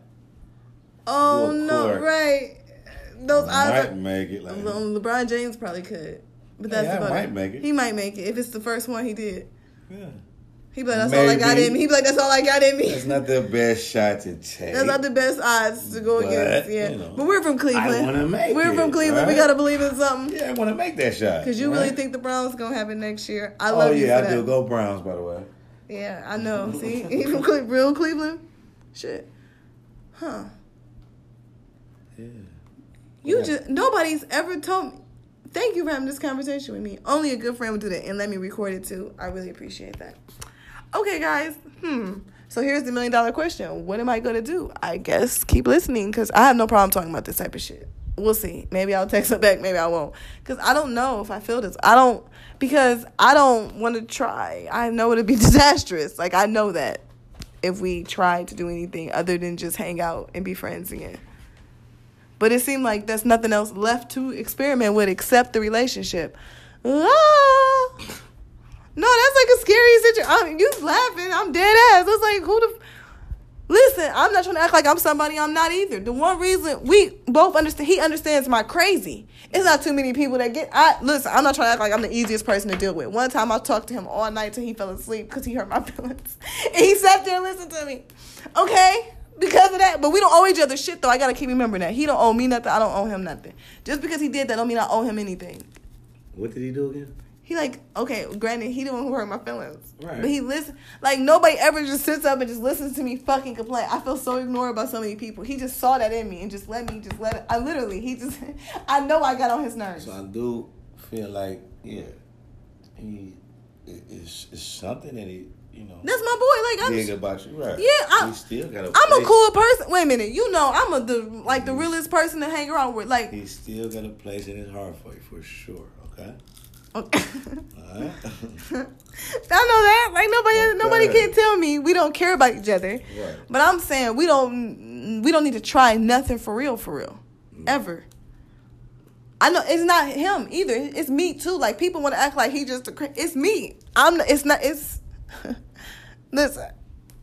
Oh no! Right. Those I odds might are, make it. Like LeBron James probably could, but that's yeah, about might it. make it. He might make it if it's the first one he did. Yeah. He be like, that's Maybe. all I got in me. He be like, that's all I got in me. That's not the best shot to take. That's not the best odds to go but, against. Yeah, you know, but we're from Cleveland. I want to make We're it, from Cleveland. Right? We gotta believe in something. Yeah, I want to make that shot. Cause you right? really think the Browns gonna it next year? I oh, love oh, you. yeah, I do. Go Browns, by the way. Yeah, I know. See, even real Cleveland. Shit. Huh. Yeah. You yeah. just nobody's ever told me. Thank you for having this conversation with me. Only a good friend would do that and let me record it too. I really appreciate that. Okay, guys. Hmm. So here's the million dollar question. What am I going to do? I guess keep listening because I have no problem talking about this type of shit. We'll see. Maybe I'll text it back. Maybe I won't. Because I don't know if I feel this. I don't, because I don't want to try. I know it'd be disastrous. Like, I know that if we try to do anything other than just hang out and be friends again. But it seemed like there's nothing else left to experiment with except the relationship. Ah! No, that's like a scary situation. You laughing? I'm dead ass. It's like who the. Listen, I'm not trying to act like I'm somebody I'm not either. The one reason we both understand, he understands my crazy. It's not too many people that get. I listen. I'm not trying to act like I'm the easiest person to deal with. One time I talked to him all night till he fell asleep because he hurt my feelings, and he sat there and listened to me. Okay, because of that. But we don't owe each other shit though. I gotta keep remembering that he don't owe me nothing. I don't owe him nothing. Just because he did that don't mean I owe him anything. What did he do again? He like okay, granted he didn't hurt my feelings, Right. but he listen like nobody ever just sits up and just listens to me fucking complain. I feel so ignored by so many people. He just saw that in me and just let me just let it. I literally he just I know I got on his nerves. So I do feel like, yeah, he is is something that he, you know, That's my boy. Like I'm about you, right? Yeah, I- still got a. I'm a cool person. Wait a minute, you know I'm a the like the realest person to hang around with. Like He still got a place in his heart for you, for sure. Okay. Okay. All right. I know that. Like nobody, nobody can tell me we don't care about each other. Right. But I'm saying we don't, we don't need to try nothing for real, for real, mm. ever. I know it's not him either. It's me too. Like people want to act like he just. A, it's me. I'm. It's not. It's. Listen,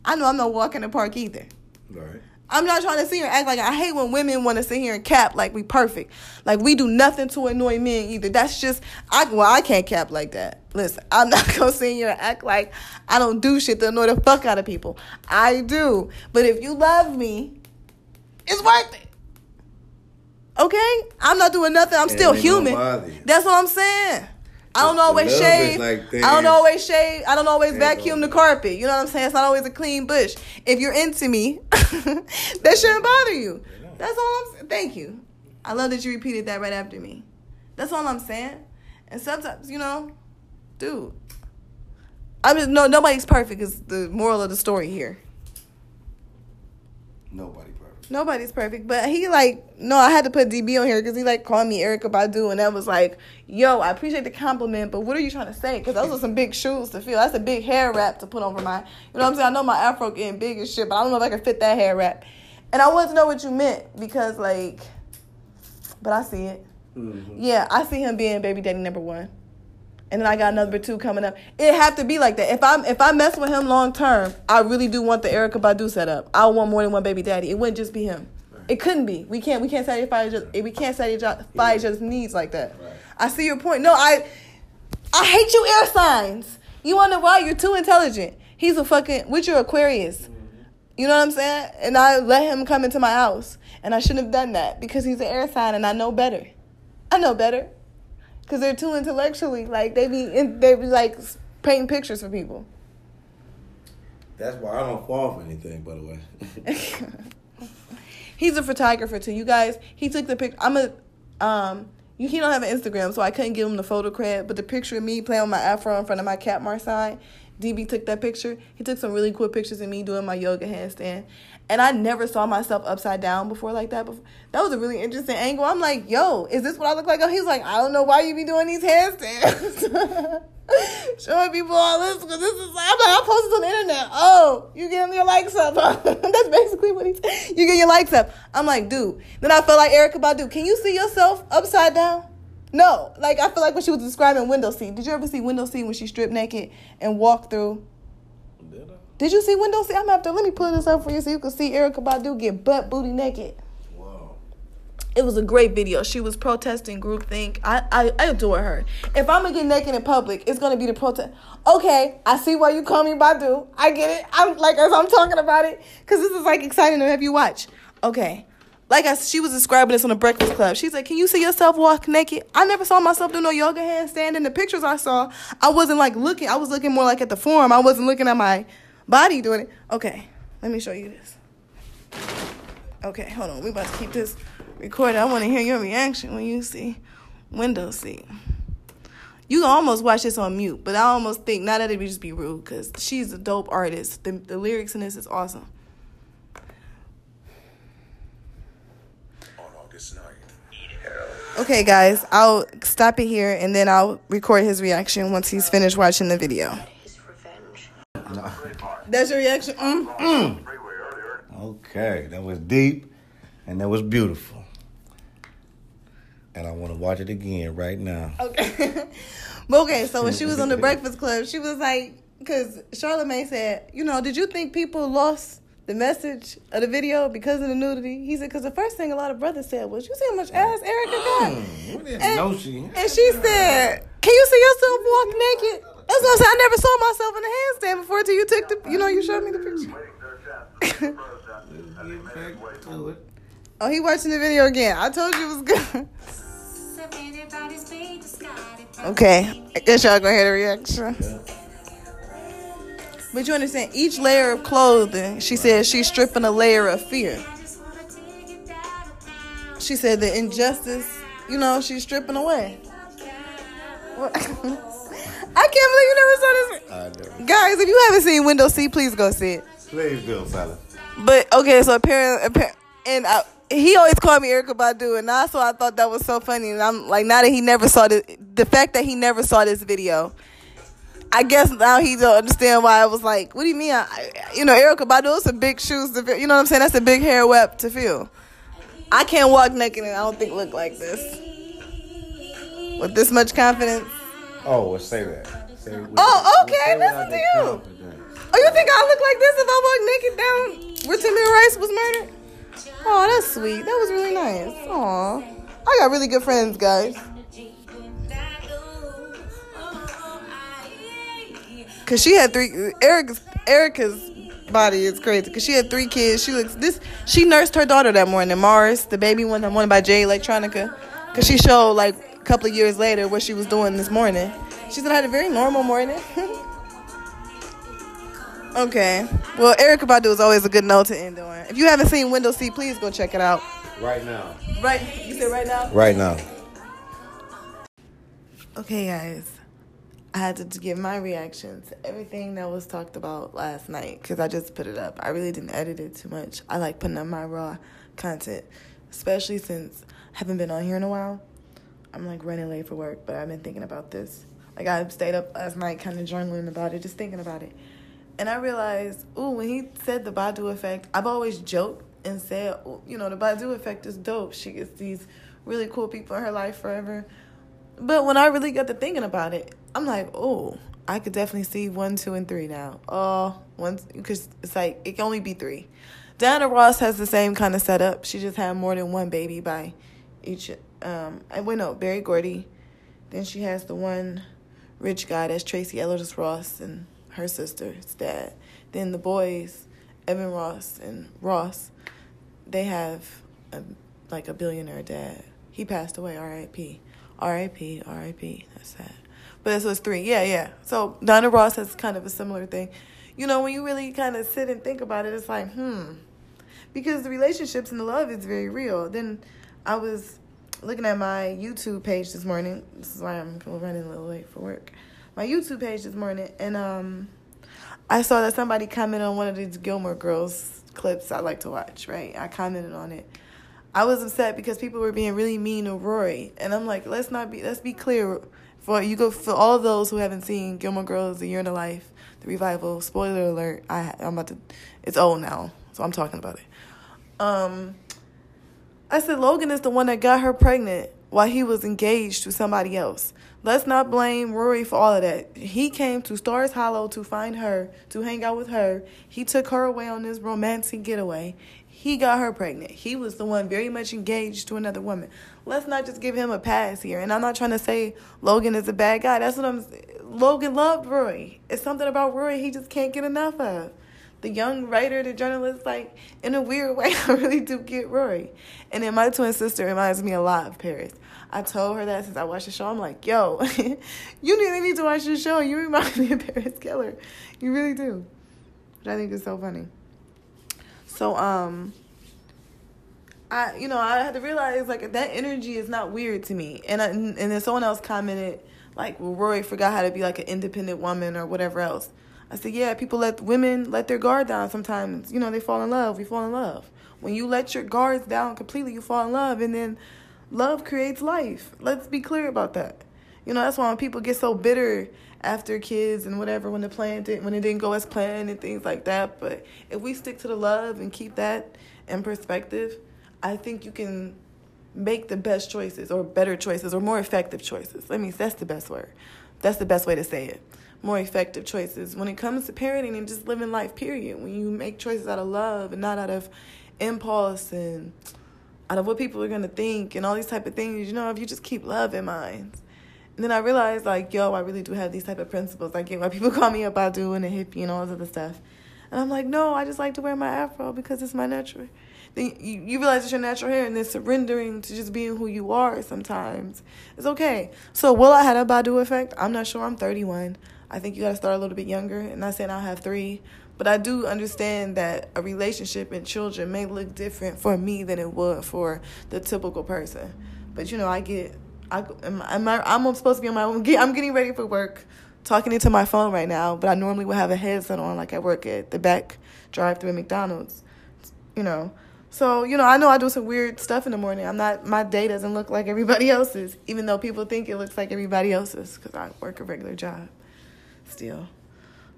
I know I'm not walking the park either. right. I'm not trying to sit here and act like I hate when women want to sit here and cap like we perfect. Like we do nothing to annoy men either. That's just I well, I can't cap like that. Listen, I'm not gonna sit here and act like I don't do shit to annoy the fuck out of people. I do. But if you love me, it's worth it. Okay? I'm not doing nothing. I'm still human. That's what I'm saying. I don't always shave. like I don't always shave. I don't always vacuum the carpet. You know what I'm saying? It's not always a clean bush. If you're into me, that shouldn't bother you. That's all I'm saying. Thank you. I love that you repeated that right after me. That's all I'm saying. And sometimes, you know, dude, I mean, no, nobody's perfect. Is the moral of the story here. Nobody. Nobody's perfect, but he like no. I had to put DB on here because he like called me Erykah Badu, and that was like, yo, I appreciate the compliment, but what are you trying to say? Because those are some big shoes to fill. That's a big hair wrap to put over my. You know what I'm saying? I know my afro getting big and shit, but I don't know if I can fit that hair wrap. And I wanted to know what you meant because like, but I see it. Mm-hmm. Yeah, I see him being baby daddy number one. And then I got number two coming up. It have to be like that. If I'm if I mess with him long term, I really do want the Erykah Badu set up. I want more than one baby daddy. It wouldn't just be him. It couldn't be. We can't we can't satisfy each other, we can't satisfy each other's needs like that. Right. I see your point. No, I I hate you air signs. You wonder why? You're too intelligent. He's a fucking with your Aquarius. Mm-hmm. You know what I'm saying? And I let him come into my house. And I shouldn't have done that because he's an air sign and I know better. I know better. Cause they're too intellectually like they be in, they be like painting pictures for people. That's why I don't fall for anything, by the way. He's a photographer too. You guys, he took the pic. I'm a um. You, he don't have an Instagram, so I couldn't give him the photo credit. But the picture of me playing with my afro in front of my cat Marseille, DB took that picture. He took some really cool pictures of me doing my yoga handstand, and I never saw myself upside down before like that. Before. That was a really interesting angle. I'm like, yo, is this what I look like? Oh, He's like, I don't know why you be doing these handstands. Showing people all this because this is I'm like I posted on the internet. Oh, you getting your likes up? That's basically what he's. You get your likes up. I'm like, dude. Then I felt like Erykah Badu. Can you see yourself upside down? No, like I feel like when she was describing window seat. Did you ever see window seat when she stripped naked and walked through? Did I? Did you see window seat? I'm after. Let me pull this up for you so you can see Erykah Badu get butt booty naked. Wow. It was a great video. She was protesting groupthink. I, I, I adore her. If I'm gonna get naked in public, it's gonna be the protest. Okay, I see why you call me Badu. I get it. I'm like as I'm talking about it, cause this is like exciting to have you watch. Okay, like I, she was describing this on the Breakfast Club. She's like, "Can you see yourself walk naked?" I never saw myself do no yoga handstand. In the pictures I saw, I wasn't like looking. I was looking more like at the form. I wasn't looking at my body doing it. Okay, let me show you this. Okay, hold on. We to keep this recorded. I want to hear your reaction when you see window seat. You can almost watch this on mute, but I almost think not that it would just be rude because she's a dope artist. The, the lyrics in this is awesome. On August 9th. Okay, guys, I'll stop it here and then I'll record his reaction once he's finished watching the video. his. That's your reaction. Mm, mm. Okay, that was deep, and that was beautiful. and I want to watch it again right now. Okay. but okay, so when she was on the Breakfast Club, she was like, because Charlamagne said, you know, did you think people lost the message of the video because of the nudity? He said, because the first thing a lot of brothers said was, you see how much ass Erykah got? Mm, And, know she. and she said, can you see yourself walk naked? That's what I said. I never saw myself in a handstand before until you took the, you know, you showed me the picture. Get back to it. Oh, he watching the video again. I told you it was good. Okay, I guess y'all gonna hear the reaction. But you understand, each layer of clothing, she said she's stripping a layer of fear. She said the injustice, you know, she's stripping away. I can't believe you never saw this. Guys, if you haven't seen Window Seat, please go see it. Please do, fella. But okay, so apparently, apparently and I, he always called me Erykah Badu, and that's why I thought that was so funny. And I'm like, now that he never saw the the fact that he never saw this video, I guess now he don't understand why I was like, what do you mean? I, I- you know, Erykah Badu, it's a big shoes to fill. You know what I'm saying? That's a big hair web to fill. I can't walk naked and I don't think look like this with this much confidence. Oh, well, say that. Say Oh, okay, listen to you. confidence. Oh, you think I look like this if I walk naked down where Tamir Rice was murdered? Oh, that's sweet. That was really nice. Aw. I got really good friends, guys. Cause she had three. Erykah's Erykah's body is crazy. Cause she had three kids. She looks this. She nursed her daughter that morning, Mars, the baby one, the one by Jay Electronica. Cause she showed like a couple of years later what she was doing this morning. She said I had a very normal morning. okay. Well, Erykah Badu is always a good note to end on. If you haven't seen Window Seat, please go check it out. Right now. Right. You said right now. Right now. Okay, guys. I had to give my reaction to everything that was talked about last night because I just put it up. I really didn't edit it too much. I like putting up my raw content, especially since I haven't been on here in a while. I'm like running late for work, but I've been thinking about this. Like I stayed up last night, kind of journaling about it, just thinking about it, and I realized, ooh, when he said the Badu effect, I've always joked and said, you know, the Badu effect is dope. She gets these really cool people in her life forever. But when I really got to thinking about it, I'm like, oh, I could definitely see one, two, and three now. Oh, one, because it's like it can only be three. Diana Ross has the same kind of setup. She just had more than one baby by each. Um, I went no Berry Gordy. Then she has the one rich guy that's Tracee Ellis Ross and her sister's dad. Then the boys, Evan Ross and Ross, they have a, like a billionaire dad. He passed away. R.I.P. R.I.P. R.I.P. That's sad. But this was three. Yeah, yeah. So Donna Ross has kind of a similar thing. You know, when you really kind of sit and think about it, it's like, hmm. Because the relationships and the love is very real. Then I was looking at my YouTube page this morning. This is why I'm running a little late for work. My YouTube page this morning, and um, I saw that somebody commented on one of these Gilmore Girls clips I like to watch. Right? I commented on it. I was upset because people were being really mean to Rory, and I'm like, let's not be. Let's be clear. For you go for all those who haven't seen Gilmore Girls: A Year in the Life, the revival. Spoiler alert! I I'm about to. It's old now, so I'm talking about it. Um, I said Logan is the one that got her pregnant while he was engaged to somebody else. Let's not blame Rory for all of that. He came to Stars Hollow to find her, to hang out with her. He took her away on this romantic getaway. He got her pregnant. He was the one very much engaged to another woman. Let's not just give him a pass here. And I'm not trying to say Logan is a bad guy. That's what I'm Logan loved Rory. It's something about Rory he just can't get enough of the young writer, the journalist, like in a weird way, I really do get Rory. And then my twin sister reminds me a lot of Paris. I told her that since I watched the show. I'm like, yo, you really need to watch the show. You remind me of Paris Geller. You really do. Which I think is so funny. So, um, I, you know, I had to realize like that energy is not weird to me. And I, and then someone else commented like, well, Rory forgot how to be like an independent woman or whatever else. I said, yeah, people let women let their guard down sometimes. You know, they fall in love. We fall in love. When you let your guards down completely, you fall in love. And then love creates life. Let's be clear about that. You know, that's why when people get so bitter after kids and whatever, when the plan didn't when it didn't go as planned and things like that. But if we stick to the love and keep that in perspective, I think you can make the best choices or better choices or more effective choices. Let me that's the best word. That's the best way to say it. More effective choices when it comes to parenting and just living life, period. When you make choices out of love and not out of impulse and out of what people are gonna think and all these type of things, you know, if you just keep love in mind. And then I realized like, yo, I really do have these type of principles. I get why people call me a Badu and a hippie and all this other stuff. And I'm like, no, I just like to wear my afro because it's my natural. Then you, you realize it's your natural hair and then surrendering to just being who you are sometimes. It's okay. So will i have a badu effect? I'm not sure. I'm 31 i think you got to start a little bit younger. And not saying i'll have three but i do understand that a relationship and children may look different for me than it would for the typical person. But you know i get I, am, am I, I'm supposed to be on my own. I'm getting ready for work, talking into my phone right now, but I normally would have a headset on, like I work at the back drive through McDonald's, you know. So, you know, I know I do some weird stuff in the morning. I'm not, my day doesn't look like everybody else's, even though people think it looks like everybody else's because I work a regular job still.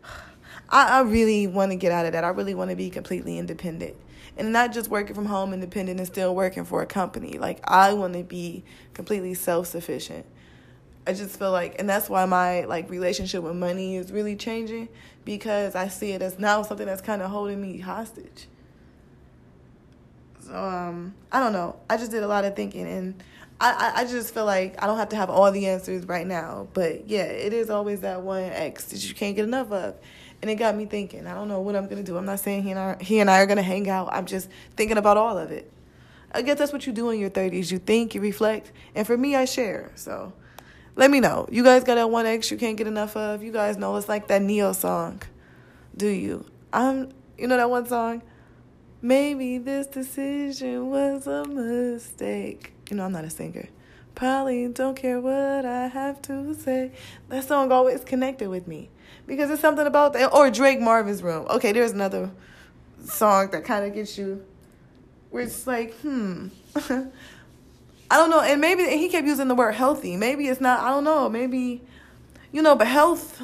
I, I really want to get out of that. I really want to be completely independent and not just working from home independent and still working for a company. Like, I want to be completely self sufficient. I just feel like, and that's why my like relationship with money is really changing because I see it as now something that's kind of holding me hostage so um, I don't know. I just did a lot of thinking, and I, I, I just feel like I don't have to have all the answers right now. But yeah, it is always that one X that you can't get enough of, and it got me thinking. I don't know what I'm gonna do. I'm not saying he and I, he and I are gonna hang out. I'm just thinking about all of it. I guess that's what you do in your 30s. You think, you reflect, and for me, I share. So let me know. You guys got that one X you can't get enough of. You guys know it's like that Ne-Yo song. Do you? I'm. You know that one song. Maybe this decision was a mistake. You know, I'm not a singer. Probably don't care what I have to say. That song always connected with me because it's something about that. Or Drake Marvin's Room. Okay, there's another song that kind of gets you where it's like, hmm. I don't know. And maybe he kept using the word healthy. Maybe it's not, I don't know. Maybe, you know, but health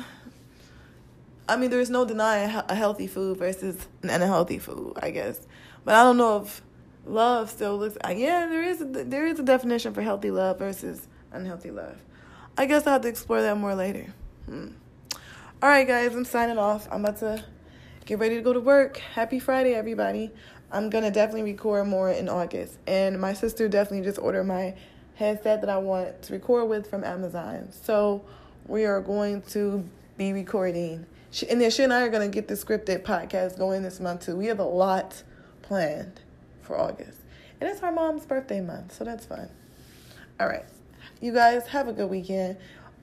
I mean, there's no denying a healthy food versus an unhealthy food, I guess. But I don't know if love still looks. Uh, yeah, there is a, there is a definition for healthy love versus unhealthy love. I guess I'll have to explore that more later. Hmm. All right, guys, I'm signing off. I'm about to get ready to go to work. Happy Friday, everybody. I'm gonna definitely record more in August, and my sister definitely just ordered my headset that I want to record with from Amazon. So we are going to be recording and then she and I are to get the scripted podcast going this month too. We have a lot planned for August. And it's our mom's birthday month, so that's fun. All right. You guys have a good weekend.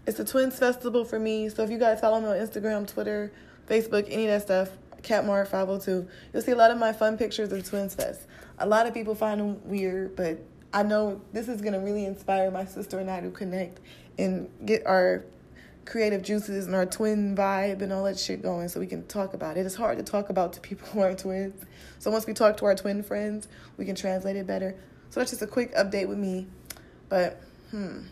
It's a Twins Festival for me. So if you guys follow me on Instagram, Twitter, Facebook, any of that stuff, Catmart502, you'll see a lot of my fun pictures of Twins Fest. A lot of people find them weird, but I know this is going to really inspire my sister and I to connect and get our creative juices and our twin vibe and all that shit going so we can talk about it. It's hard to talk about to people who aren't twins. So once we talk to our twin friends, we can translate it better. So that's just a quick update with me. But, hmm.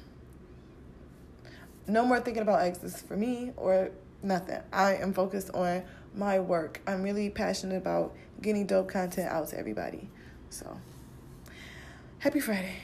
No more thinking about exes for me or nothing. I am focused on my work. I'm really passionate about getting dope content out to everybody. So, happy Friday.